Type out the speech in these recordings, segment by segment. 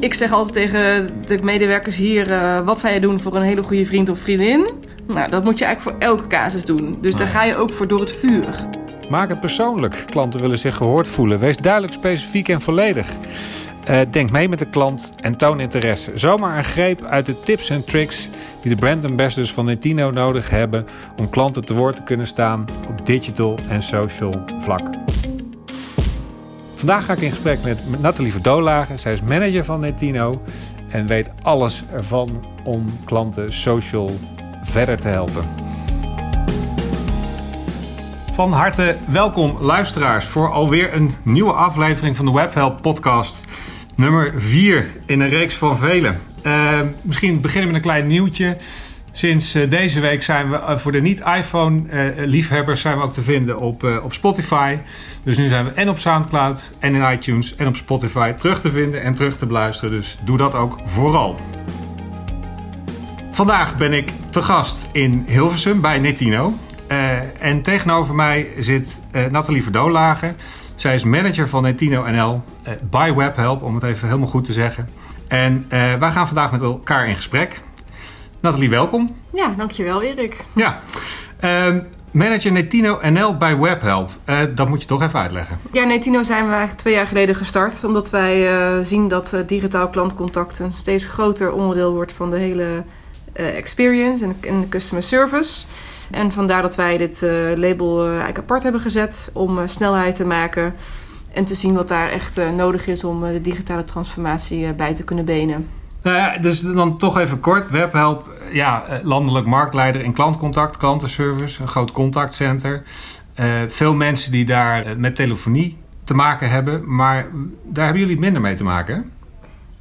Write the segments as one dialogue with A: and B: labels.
A: Ik zeg altijd tegen de medewerkers hier: uh, wat zou je doen voor een hele goede vriend of vriendin? Nou, dat moet je eigenlijk voor elke casus doen. Dus daar ga je ook voor door het vuur.
B: Maak het persoonlijk. Klanten willen zich gehoord voelen. Wees duidelijk, specifiek en volledig. Uh, denk mee met de klant en toon interesse. Zomaar een greep uit de tips en tricks die de brand ambassadors van Netino nodig hebben om klanten te woord te kunnen staan op digital en social vlak. Vandaag ga ik in gesprek met Nathalie Verdolagen. Zij is manager van Netino en weet alles ervan om klanten social verder te helpen. Van harte welkom luisteraars voor alweer een nieuwe aflevering van de Webhelp podcast. Nummer 4 in een reeks van velen. Uh, misschien beginnen met een klein nieuwtje. Sinds uh, deze week zijn we uh, voor de niet-iPhone-liefhebbers zijn we ook te vinden op, op Spotify. Dus nu zijn we en op Soundcloud en in iTunes en op Spotify terug te vinden en terug te beluisteren. Dus doe dat ook vooral. Vandaag ben ik te gast in Hilversum bij Netino. en tegenover mij zit Nathalie Verdolagen. Zij is manager van Netino NL uh, Webhelp, om het even helemaal goed te zeggen. En wij gaan vandaag met elkaar in gesprek. Nathalie, welkom.
A: Ja, dankjewel Erik.
B: Ja. Uh, manager Netino NL bij Webhelp. Uh, dat moet je toch even uitleggen.
A: Ja, Netino zijn we eigenlijk twee jaar geleden gestart. Omdat wij uh, zien dat digitaal klantcontact een steeds groter onderdeel wordt van de hele experience en, en de customer service. En vandaar dat wij dit label eigenlijk apart hebben gezet om snelheid te maken en te zien wat daar echt nodig is om de digitale transformatie bij te kunnen benen.
B: Nou ja, dus dan toch even kort. Webhelp, ja, landelijk marktleider in klantcontact, klantenservice, een groot contactcenter. veel mensen die daar met telefonie te maken hebben, maar daar hebben jullie minder mee te maken.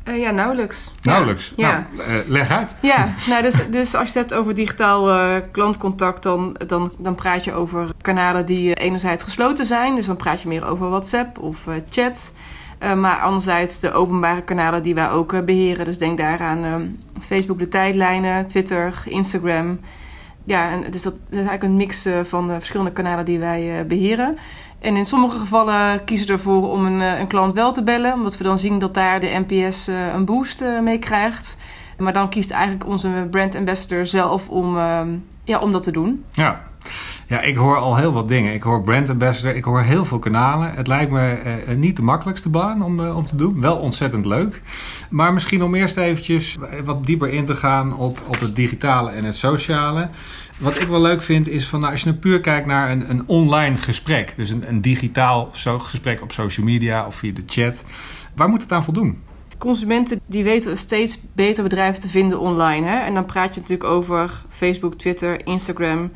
A: Uh, ja, nauwelijks.
B: Nauwelijks? Ja. Nou, leg uit.
A: Ja, nou, dus, dus als je het hebt over digitaal uh, klantcontact, dan, dan, dan praat je over kanalen die enerzijds gesloten zijn. Dus dan praat je meer over WhatsApp of chat. Maar anderzijds de openbare kanalen die wij ook beheren. Dus denk daaraan um, Facebook, de tijdlijnen, Twitter, Instagram. Ja, en dus dat, is eigenlijk een mix van de verschillende kanalen die wij beheren. En in sommige gevallen kiezen we ervoor om een, eh, een, klant wel te bellen, omdat we dan zien dat daar de NPS een boost mee krijgt. Maar dan kiest eigenlijk onze brand ambassador zelf om, uh, ja, om dat te doen.
B: Ja. Ja, ik hoor al heel wat dingen. Ik hoor brand ambassador, ik hoor heel veel kanalen. Het lijkt me niet de makkelijkste baan om, om te doen. Wel ontzettend leuk. Maar misschien om eerst eventjes wat dieper in te gaan op, op het digitale en het sociale. Wat ik wel leuk vind is van nou, als je nu puur kijkt naar een, een online gesprek, dus een, een digitaal gesprek op social media of via de chat, waar moet het aan voldoen?
A: Consumenten die weten steeds beter bedrijven te vinden online. Hè? En dan praat je natuurlijk over Facebook, Twitter, Instagram.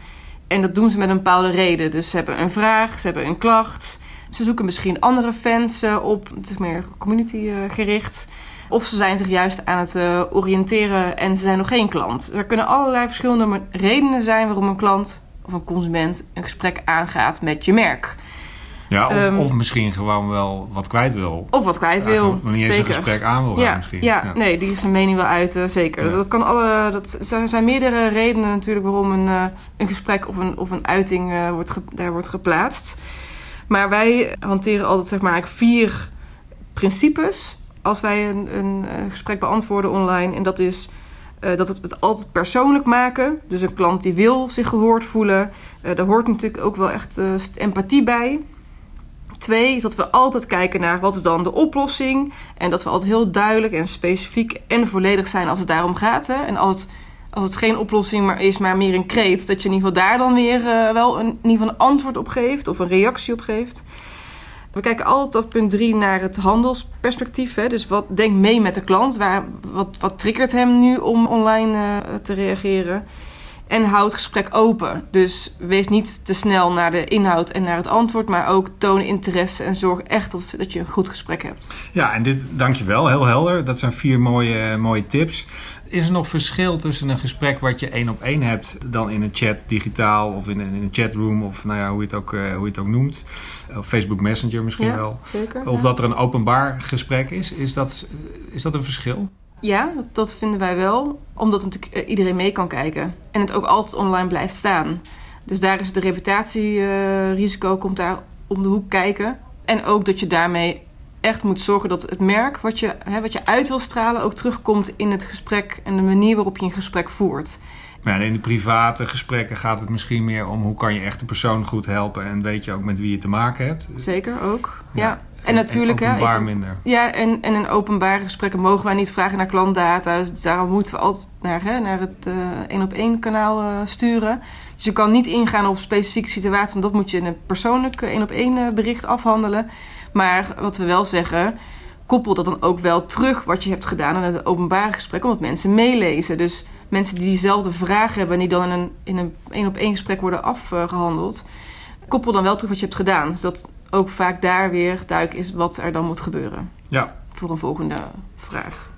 A: En dat doen ze met een bepaalde reden. Dus ze hebben een vraag, ze hebben een klacht. Ze zoeken misschien andere fans eh, op. Het is meer community eh, gericht. Of ze zijn zich juist aan het uh, oriënteren en ze zijn nog geen klant. Er kunnen allerlei verschillende redenen zijn waarom een klant of een consument een gesprek aangaat met je merk.
B: Ja, of, um, of misschien gewoon wel wat kwijt wil.
A: Of wat kwijt wil.
B: Niet eens een gesprek aan wil
A: ja,
B: gaan misschien.
A: Ja, ja, nee, die zijn mening wel uit, uh, zeker. Ja. Dat, kan alle, dat er zijn meerdere redenen natuurlijk waarom een, uh, een gesprek of een, of een uiting uh, wordt ge, daar wordt geplaatst. Maar wij hanteren altijd zeg maar vier principes als wij een, een, een gesprek beantwoorden online. En dat is uh, dat het het altijd persoonlijk maken. Dus een klant die wil zich gehoord voelen. Uh, daar hoort natuurlijk ook wel echt empathie bij. Twee is dat we altijd kijken naar wat is dan de oplossing. En dat we altijd heel duidelijk en specifiek en volledig zijn als het daarom gaat. Hè? En als het, als het geen oplossing maar is, maar meer een kreet, dat je in ieder geval daar dan weer wel een, in ieder geval een antwoord op geeft of een reactie op geeft. We kijken altijd op punt 3 naar het handelsperspectief. Hè? Dus wat denk mee met de klant? Waar, wat, wat triggert hem nu om online uh, te reageren? En houd het gesprek open. Dus wees niet te snel naar de inhoud en naar het antwoord, maar ook toon interesse en zorg echt dat, dat je een goed gesprek hebt.
B: Ja, en dit, dankjewel, heel helder. Dat zijn vier mooie, mooie tips. Is er nog verschil tussen een gesprek wat je één op één hebt dan in een chat digitaal of in een, in een chatroom of nou ja, hoe, je het ook, uh, hoe je het ook noemt? Of Facebook Messenger misschien
A: ja,
B: wel.
A: Zeker,
B: of
A: ja.
B: dat er een openbaar gesprek is. Is dat, is dat een verschil?
A: Ja, dat, vinden wij wel. Omdat natuurlijk iedereen mee kan kijken. En het ook altijd online blijft staan. Dus daar is de reputatierisico uh, komt daar om de hoek kijken. En ook dat je daarmee echt moet zorgen dat het merk wat je, hè, wat je uit wil stralen ook terugkomt in het gesprek en de manier waarop je een gesprek voert.
B: Ja, in de private gesprekken gaat het misschien meer om hoe kan je echt de persoon goed helpen en weet je ook met wie je te maken hebt.
A: Zeker ook. Ja. En, natuurlijk,
B: en openbaar
A: even,
B: minder.
A: Ja, en, en in openbare gesprekken mogen wij niet vragen naar klantdata. Dus daarom moeten we altijd naar, hè, naar het één op één kanaal uh, sturen. Dus je kan niet ingaan op specifieke situaties. Want dat moet je in een persoonlijk één op één bericht afhandelen. Maar wat we wel zeggen, koppel dat dan ook wel terug wat je hebt gedaan in het openbare gesprek. Omdat mensen meelezen. Dus mensen die diezelfde vraag hebben en die dan in een in een één op één gesprek worden afgehandeld. Koppel dan wel terug wat je hebt gedaan. Dus dat ook vaak daar weer duidelijk is wat er dan moet gebeuren.
B: Ja.
A: Voor een volgende vraag.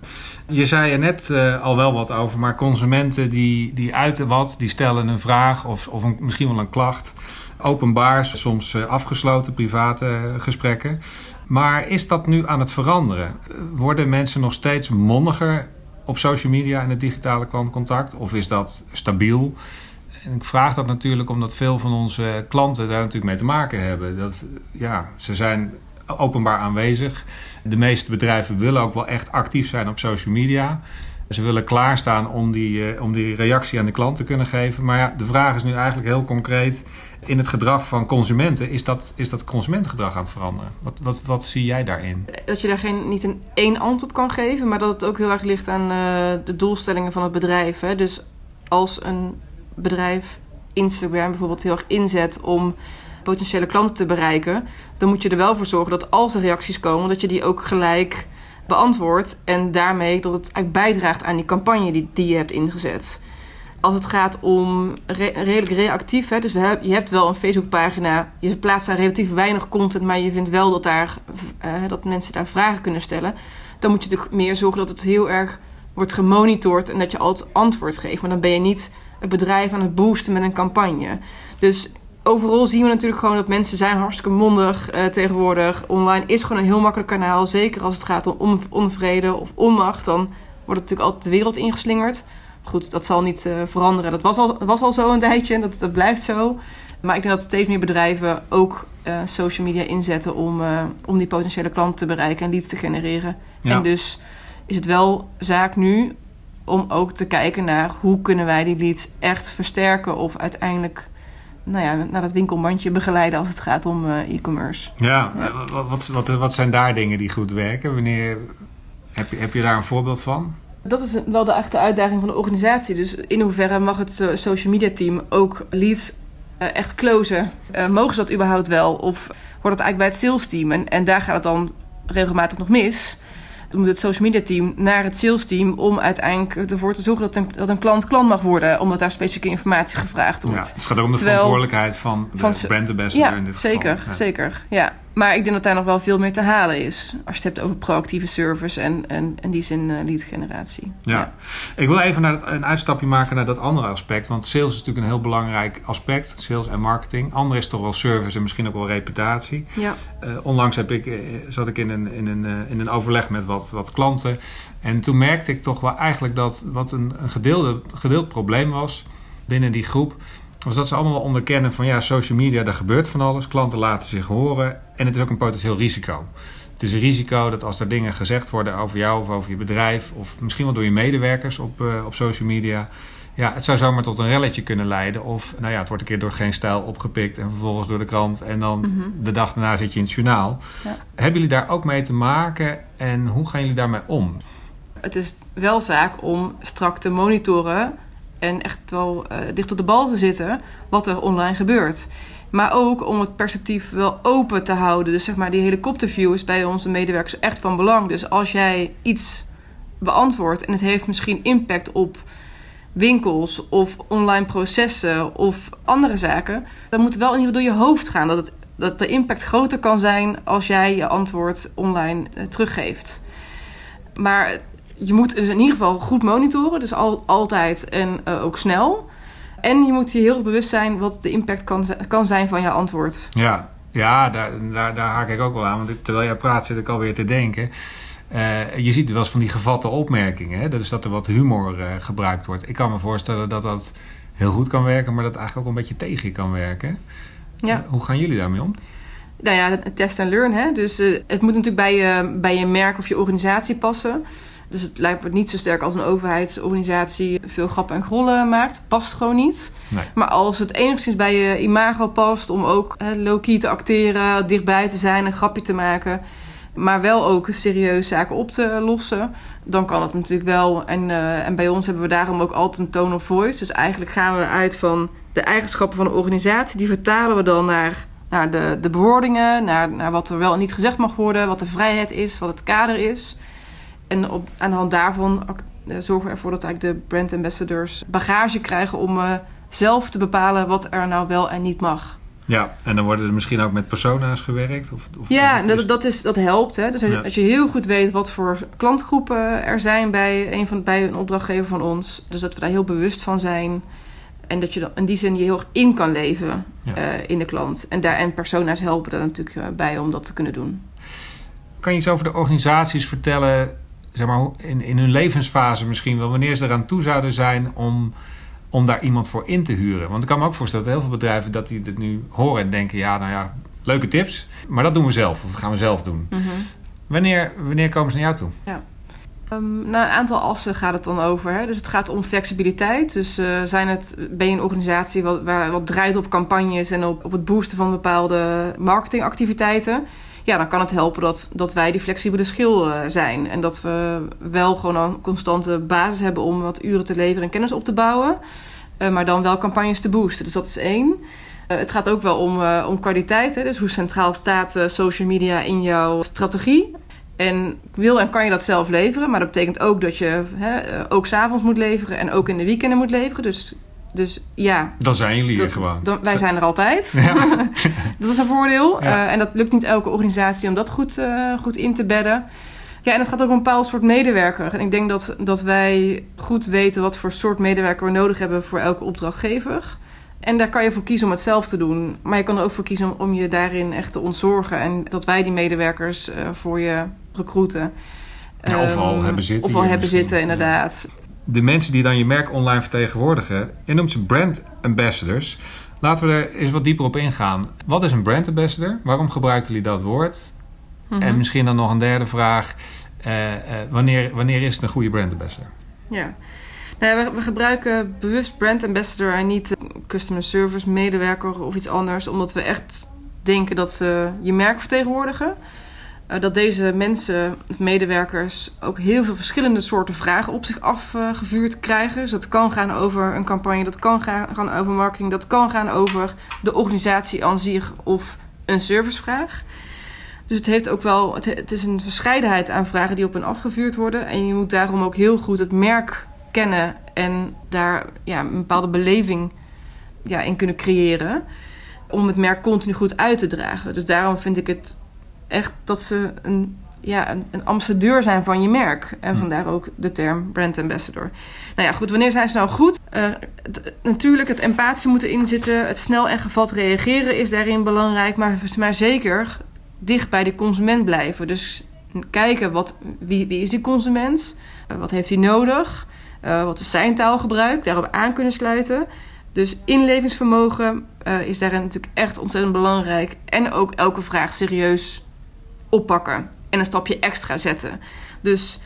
B: Je zei er net uh, al wel wat over, maar consumenten die, die uiten wat, die stellen een vraag of, of een, misschien wel een klacht. Openbaar, soms uh, afgesloten, private uh, gesprekken. Maar is dat nu aan het veranderen? Worden mensen nog steeds mondiger op social media en het digitale klantcontact? Of is dat stabiel? En ik vraag dat natuurlijk omdat veel van onze klanten daar natuurlijk mee te maken hebben. Dat, ja, ze zijn openbaar aanwezig. De meeste bedrijven willen ook wel echt actief zijn op social media. Ze willen klaarstaan om die, om die reactie aan de klant te kunnen geven. Maar ja, de vraag is nu eigenlijk heel concreet. In het gedrag van consumenten, is dat, is dat consumentengedrag aan het veranderen? Wat, wat, wat zie jij daarin?
A: Dat je daar geen, niet een één antwoord op kan geven, maar dat het ook heel erg ligt aan uh, de doelstellingen van het bedrijf. Hè? Dus als een bedrijf Instagram bijvoorbeeld heel erg inzet om potentiële klanten te bereiken, dan moet je er wel voor zorgen dat als er reacties komen, dat je die ook gelijk beantwoordt en daarmee dat het bijdraagt aan die campagne die, die je hebt ingezet. Als het gaat om re redelijk reactief, hè, dus je hebt wel een Facebookpagina, je plaatst daar relatief weinig content, maar je vindt wel dat, daar, uh, dat mensen daar vragen kunnen stellen, dan moet je natuurlijk meer zorgen dat het heel erg wordt gemonitord en dat je altijd antwoord geeft. Maar dan ben je niet het bedrijf aan het boosten met een campagne. Dus overal zien we natuurlijk gewoon dat mensen zijn hartstikke mondig uh, tegenwoordig. Online is gewoon een heel makkelijk kanaal. Zeker als het gaat om on onvrede of onmacht. Dan wordt het natuurlijk altijd de wereld ingeslingerd. Goed, dat zal niet uh, veranderen. Dat was al, was al zo een tijdje. Dat, dat blijft zo. Maar ik denk dat steeds meer bedrijven ook uh, social media inzetten om, om die potentiële klant te bereiken en leads te genereren. Ja. En dus is het wel zaak nu om ook te kijken naar hoe kunnen wij die leads echt versterken of uiteindelijk nou ja, naar dat winkelmandje begeleiden als het gaat om uh, e-commerce.
B: Ja, ja. Wat, wat, wat, zijn daar dingen die goed werken? Wanneer, heb, je, heb je daar een voorbeeld van?
A: Dat is wel de echte uitdaging van de organisatie. Dus in hoeverre mag het social media team ook leads uh, echt closen? mogen ze dat überhaupt wel? Of wordt het eigenlijk bij het sales team? En, en daar gaat het dan regelmatig nog mis het social media team naar het sales team om uiteindelijk ervoor te zorgen dat een, dat een klant klant mag worden, omdat daar specifieke informatie gevraagd wordt.
B: Ja, het gaat ook om de Terwijl, verantwoordelijkheid van de van, brand ambassador
A: ja,
B: in dit
A: zeker,
B: geval. Ja.
A: zeker. Ja. Maar ik denk dat daar nog wel veel meer te halen is. Als je het hebt over proactieve service en, en in die zin uh, lead generatie.
B: Ja. ja. Ik wil even naar een uitstapje maken naar dat andere aspect. Want sales is natuurlijk een heel belangrijk aspect. Sales en marketing. Ander is toch wel service en misschien ook wel reputatie.
A: Ja.
B: Uh, onlangs heb ik, uh, zat ik in een, in, een, in een overleg met wat, wat klanten. En toen merkte ik toch wel eigenlijk dat wat een, een gedeelde, gedeeld probleem was binnen die groep was dat ze allemaal wel onderkennen van ja, social media, daar gebeurt van alles. Klanten laten zich horen en het is ook een potentieel risico. Het is een risico dat als er dingen gezegd worden over jou of over je bedrijf, of misschien wel door je medewerkers op, uh, op social media, ja, het zou zomaar tot een relletje kunnen leiden. Of nou ja, het wordt een keer door geen stijl opgepikt en vervolgens door de krant en dan mm -hmm. de dag daarna zit je in het journaal. Ja. Hebben jullie daar ook mee te maken en hoe gaan jullie daarmee om?
A: Het is wel zaak om strak te monitoren en echt wel uh, dicht op de bal te zitten wat er online gebeurt. Maar ook om het perspectief wel open te houden. Dus zeg maar, die helikopterview is bij onze medewerkers echt van belang. Dus als jij iets beantwoordt en het heeft misschien impact op winkels of online processen of andere zaken, dan moet wel in ieder geval door je hoofd gaan dat, het, dat de impact groter kan zijn als jij je antwoord online uh, teruggeeft. Maar je moet dus in ieder geval goed monitoren, dus al, altijd en uh, ook snel. En je moet je heel bewust zijn wat de impact kan, kan zijn van je antwoord.
B: Ja, ja daar, daar, daar haak ik ook wel aan. Want terwijl jij praat zit ik alweer te denken. Uh, je ziet wel eens van die gevatte opmerkingen. Hè? Dus dat er wat humor uh, gebruikt wordt. Ik kan me voorstellen dat dat heel goed kan werken, maar dat eigenlijk ook een beetje tegen je kan werken.
A: Ja.
B: hoe gaan jullie daarmee om?
A: nou ja, test en learn. Hè? Dus het moet natuurlijk bij je, bij je merk of je organisatie passen. Dus het lijkt me niet zo sterk als een overheidsorganisatie veel grappen en grollen maakt. Past gewoon niet.
B: Nee.
A: Maar als het enigszins bij je imago past om ook low-key te acteren, dichtbij te zijn, een grapje te maken, maar wel ook serieus zaken op te lossen, dan kan het natuurlijk wel. En, uh, en bij ons hebben we daarom ook altijd een tone of voice. Dus eigenlijk gaan we uit van de eigenschappen van de organisatie, die vertalen we dan naar, naar de, de bewoordingen, naar, naar wat er wel en niet gezegd mag worden, wat de vrijheid is, wat het kader is. En op, aan de hand daarvan uh, zorgen we ervoor dat eigenlijk de brand ambassadors bagage krijgen om uh, zelf te bepalen wat er nou wel en niet mag.
B: Ja, en dan worden er misschien ook met persona's gewerkt? Of, of
A: ja, dat, is... dat, is, dat helpt. Hè? Dus als, ja. als, je heel goed weet wat voor klantgroepen er zijn bij een, van, bij een opdrachtgever van ons. Dus dat we daar heel bewust van zijn. En dat je dan in die zin je heel erg in kan leven ja. uh, in de klant. En, daar, en persona's helpen daar natuurlijk bij om dat te kunnen doen.
B: Kan je iets over de organisaties vertellen, zeg maar, in, in hun levensfase misschien wel, wanneer ze eraan toe zouden zijn om om daar iemand voor in te huren. Want ik kan me ook voorstellen dat heel veel bedrijven dat die dit nu horen en denken: ja, nou ja, leuke tips, maar dat doen we zelf, of dat gaan we zelf doen.
A: Mm -hmm.
B: wanneer, wanneer komen ze naar jou toe?
A: Ja. Um, nou, een aantal assen gaat het dan over. Hè? Dus het gaat om flexibiliteit. Dus uh, zijn het, ben je een organisatie wat, waar, wat draait op campagnes en op, op het boosten van bepaalde marketingactiviteiten? Ja, dan kan het helpen dat, dat wij die flexibele schil uh, zijn. En dat we wel gewoon een constante basis hebben om wat uren te leveren en kennis op te bouwen. Uh, maar dan wel campagnes te boosten. Dus dat is één. Uh, het gaat ook wel om, om kwaliteit. Hè? Dus hoe centraal staat social media in jouw strategie? En wil en kan je dat zelf leveren. Maar dat betekent ook dat je hè, ook s'avonds moet leveren en ook in de weekenden moet leveren. Dus dus ja.
B: Dan zijn jullie er gewoon.
A: Dan, wij zijn er altijd. Ja. dat is een voordeel. Ja. Uh, en dat lukt niet elke organisatie om dat goed, uh, goed in te bedden. Ja, en het gaat ook om een bepaald soort medewerker. En ik denk dat, dat wij goed weten wat voor soort medewerker we nodig hebben voor elke opdrachtgever. En daar kan je voor kiezen om het zelf te doen. Maar je kan er ook voor kiezen om, om je daarin echt te ontzorgen. En dat wij die medewerkers uh, voor je recruiten.
B: Ja, of al um, hebben zitten.
A: Of al hebben zitten, inderdaad
B: de mensen die dan je merk online vertegenwoordigen, je noemt ze brand ambassadors. Laten we er eens wat dieper op ingaan. Wat is een brand ambassador? Waarom gebruiken jullie dat woord? Mm -hmm. En misschien dan nog een derde vraag. Uh, uh, wanneer, wanneer is het een goede brand ambassador?
A: Ja. Nou ja, we, we, gebruiken bewust brand ambassador en niet customer service medewerker of iets anders. Omdat we echt denken dat ze je merk vertegenwoordigen. Uh, dat deze mensen, medewerkers, ook heel veel verschillende soorten vragen op zich afgevuurd uh, krijgen. Dus dat kan gaan over een campagne, dat kan gaan over marketing, dat kan gaan over de organisatie aan zich of een servicevraag. Dus het heeft ook wel, het, het is een verscheidenheid aan vragen die op hen afgevuurd worden. En je moet daarom ook heel goed het merk kennen en daar ja, een bepaalde beleving ja, in kunnen creëren. Om het merk continu goed uit te dragen. Dus daarom vind ik het echt dat ze een, ja, een, een ambassadeur zijn van je merk. En hm. vandaar ook de term brand ambassador. Nou ja, goed, wanneer zijn ze nou goed? Uh, het, natuurlijk, het empathie moeten inzitten. Het snel en gevat reageren is daarin belangrijk. Maar, maar zeker dicht bij de consument blijven. Dus kijken, wat, wie, wie is die consument? Uh, wat heeft hij nodig? Uh, wat is zijn taalgebruik? Daarop aan kunnen sluiten. Dus inlevingsvermogen is daarin natuurlijk echt ontzettend belangrijk. En ook elke vraag serieus oppakken en een stapje extra zetten. Dus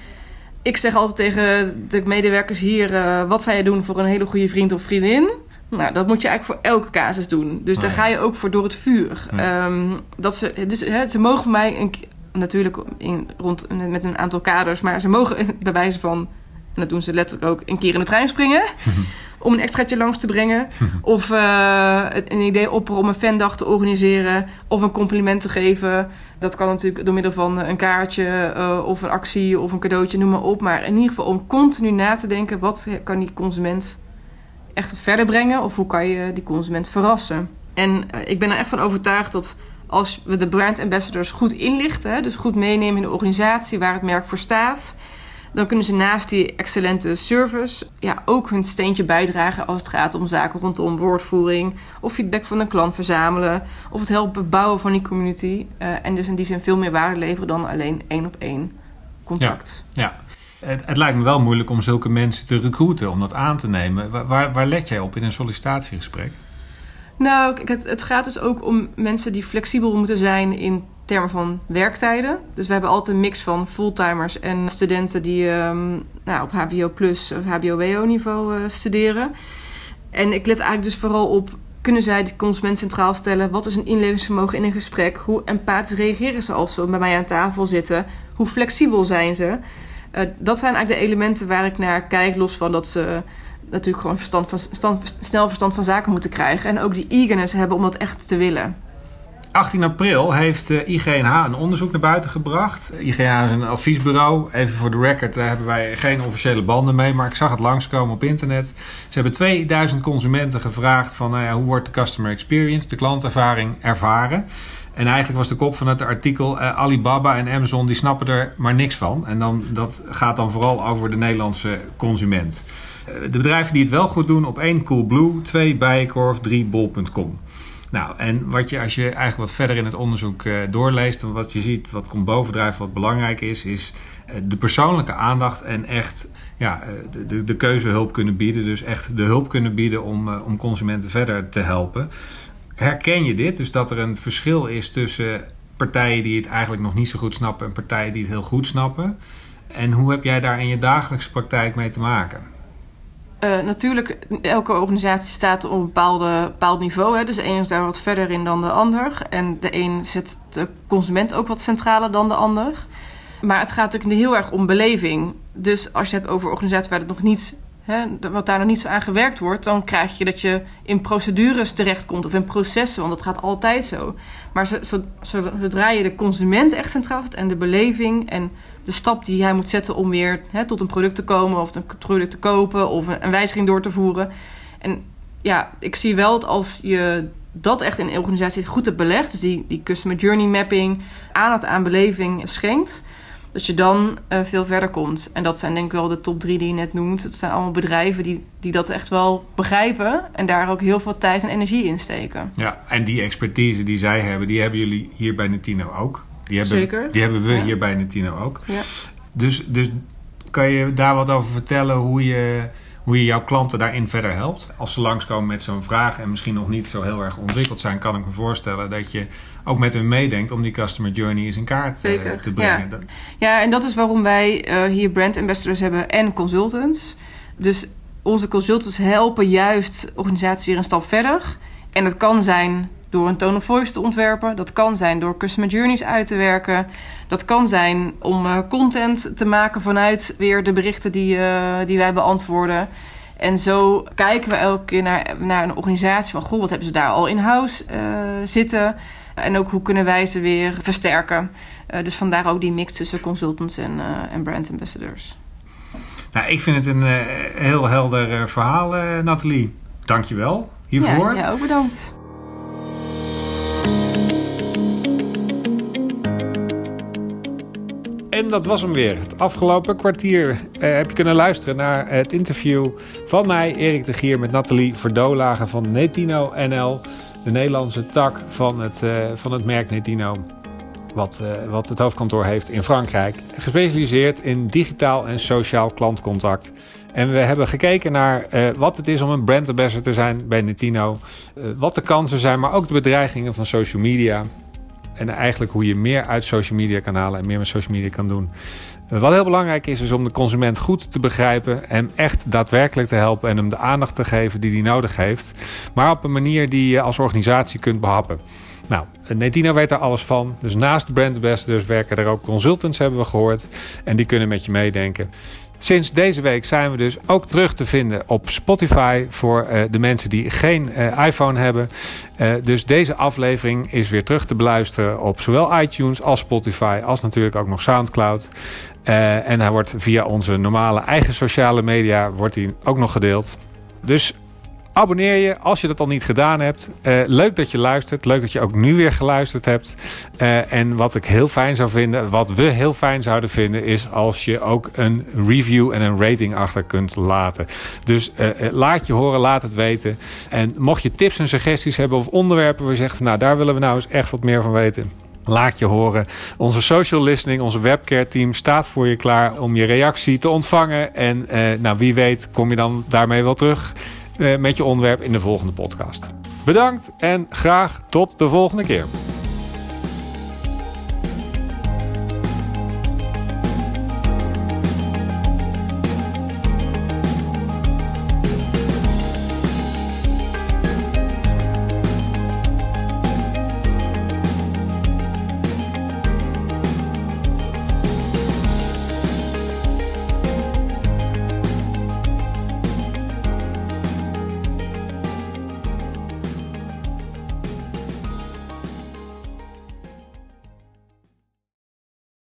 A: ik zeg altijd tegen de medewerkers hier: uh, wat zou je doen voor een hele goede vriend of vriendin? Nou, dat moet je eigenlijk voor elke casus doen. Dus oh, daar ja. ga je ook voor door het vuur. Um, dat ze, dus, hè, ze mogen voor mij een, natuurlijk in, rond, met een aantal kaders, maar ze mogen bij wijze van, en dat doen ze letterlijk ook, een keer in de trein springen. om een extraatje langs te brengen. of uh, een idee opperen om een fandag te organiseren. Of een compliment te geven. Dat kan natuurlijk door middel van een kaartje uh, of een actie of een cadeautje, noem maar op. Maar in ieder geval om continu na te denken: wat kan die consument echt verder brengen? Of hoe kan je die consument verrassen? En uh, ik ben er echt van overtuigd dat als we de brand ambassadors goed inlichten, dus goed meenemen in de organisatie waar het merk voor staat dan kunnen ze naast die excellente service ja, ook hun steentje bijdragen als het gaat om zaken rondom woordvoering of feedback van een klant verzamelen of het helpen bouwen van die community. Uh, en dus in die zin veel meer waarde leveren dan alleen één op één contact.
B: Ja, ja. Het, het, lijkt me wel moeilijk om zulke mensen te recruiten, om dat aan te nemen. Waar, waar let jij op in een sollicitatiegesprek?
A: Nou, het, het gaat dus ook om mensen die flexibel moeten zijn in termen van werktijden. Dus we hebben altijd een mix van fulltimers en studenten die ehm, nou, op HBO plus of HBO-WO niveau uh, studeren. En ik let eigenlijk dus vooral op kunnen zij de consument centraal stellen? Wat is een inlevingsvermogen in een gesprek? Hoe empathisch reageren ze als ze bij mij aan tafel zitten? Hoe flexibel zijn ze? Uh, dat zijn eigenlijk de elementen waar ik naar kijk, los van dat ze natuurlijk gewoon verstand van, snel verstand van zaken moeten krijgen. En ook die eagerness hebben om dat echt te willen.
B: 18 april heeft IGNH een onderzoek naar buiten gebracht. IGNH is een adviesbureau. Even voor de record, daar hebben wij geen officiële banden mee, maar ik zag het langskomen op internet. Ze hebben 2000 consumenten gevraagd van nou ja, hoe wordt de customer experience, de klantervaring ervaren. En eigenlijk was de kop van het artikel uh, Alibaba en Amazon die snappen er maar niks van. En dan, dat gaat dan vooral over de Nederlandse consument. Uh, de bedrijven die het wel goed doen op één Coolblue, twee Bijenkorf, drie Bol.com. Nou, en wat je als je eigenlijk wat verder in het onderzoek uh, doorleest, en wat je ziet, wat komt bovendrijven, wat belangrijk is, is uh, de persoonlijke aandacht en echt ja, de, de, de, keuzehulp kunnen bieden. Dus echt de hulp kunnen bieden om, om consumenten verder te helpen. Herken je dit? Dus dat er een verschil is tussen partijen die het eigenlijk nog niet zo goed snappen en partijen die het heel goed snappen. En hoe heb jij daar in je dagelijkse praktijk mee te maken?
A: Uh, natuurlijk, elke organisatie staat op een bepaald niveau. Hè. Dus de een is daar wat verder in dan de ander. En de een zet de consument ook wat centraler dan de ander. Maar het gaat natuurlijk heel erg om beleving. Dus als je het hebt over organisaties waar het nog niet, wat daar nog niet zo aan gewerkt wordt, dan krijg je dat je in procedures terechtkomt of in processen, want dat gaat altijd zo. Maar zodra je de consument echt centraal zet en de beleving en de stap die hij moet zetten om weer hè, tot een product te komen of een product te kopen of een, een wijziging door te voeren. En ja, ik zie wel dat als je dat echt in een organisatie goed hebt belegd, dus die, die customer journey mapping, aandacht aan beleving schenkt, dat je dan uh, veel verder komt. En dat zijn denk ik wel de top drie die je net noemt. Het zijn allemaal bedrijven die, die dat echt wel begrijpen en daar ook heel veel tijd en energie in steken.
B: Ja, en die expertise die zij hebben, die hebben jullie hier bij Netino ook. Die hebben,
A: Zeker.
B: Die hebben we
A: Ja.
B: hier bij Netino ook.
A: Ja.
B: Dus, dus kan je daar wat over vertellen hoe je, hoe je jouw klanten daarin verder helpt? Als ze langskomen met zo'n vraag en misschien nog niet zo heel erg ontwikkeld zijn, kan ik me voorstellen dat je ook met hun meedenkt om die customer journey eens in kaart eh,
A: Zeker,
B: te brengen.
A: ja. Ja, en dat is waarom wij eh, hier brand ambassadors hebben en consultants. Dus onze consultants helpen juist organisaties weer een stap verder. En dat kan zijn door een tone of voice te ontwerpen. Dat kan zijn door customer journeys uit te werken. Dat kan zijn om eh, content te maken vanuit weer de berichten die, eh, die wij beantwoorden. En zo kijken we elke keer naar, naar een organisatie van... goh, wat hebben ze daar al in-house eh, zitten? En ook hoe kunnen wij ze weer versterken? Dus vandaar ook die mix tussen consultants en, en brand ambassadors.
B: Nou, ik vind het een heel helder verhaal, Nathalie. Dank je wel hiervoor.
A: Ja, ja, ook bedankt.
B: Dat was hem weer. Het afgelopen kwartier eh, heb je kunnen luisteren naar het interview van mij, Erik de Gier, met Nathalie Verdolagen van Netino NL. De Nederlandse tak van het, eh, van het merk Netino. Wat, eh, wat het hoofdkantoor heeft in Frankrijk. Gespecialiseerd in digitaal en sociaal klantcontact. En we hebben gekeken naar wat het is om een brand ambassador te zijn bij Netino. Wat de kansen zijn, maar ook de bedreigingen van social media. En eigenlijk hoe je meer uit social media kan halen en meer met social media kan doen. Wat heel belangrijk is, is om de consument goed te begrijpen. Hem echt daadwerkelijk te helpen en hem de aandacht te geven die hij nodig heeft. Maar op een manier die je als organisatie kunt behappen. Nou, Netino weet daar alles van. Dus naast de brand ambassadors werken er ook consultants, hebben we gehoord. En die kunnen met je meedenken. Sinds deze week zijn we dus ook terug te vinden op Spotify voor eh, de mensen die geen eh, iPhone hebben. Eh, dus deze aflevering is weer terug te beluisteren op zowel iTunes als Spotify, als natuurlijk ook nog SoundCloud. En hij wordt via onze normale eigen sociale media wordt hij ook nog gedeeld. Dus abonneer je als je dat al niet gedaan hebt. Eh, leuk dat je luistert. Leuk dat je ook nu weer geluisterd hebt. Eh, en wat ik heel fijn zou vinden, wat we heel fijn zouden vinden, is als je ook een review en een rating achter kunt laten. Dus eh, laat je horen, laat het weten. En mocht je tips en suggesties hebben of onderwerpen waar je zegt van nou daar willen we nou eens echt wat meer van weten. Laat je horen. Onze social listening, onze webcare team staat voor je klaar om je reactie te ontvangen. En nou, wie weet kom je dan daarmee wel terug met je onderwerp in de volgende podcast. Bedankt en graag tot de volgende keer.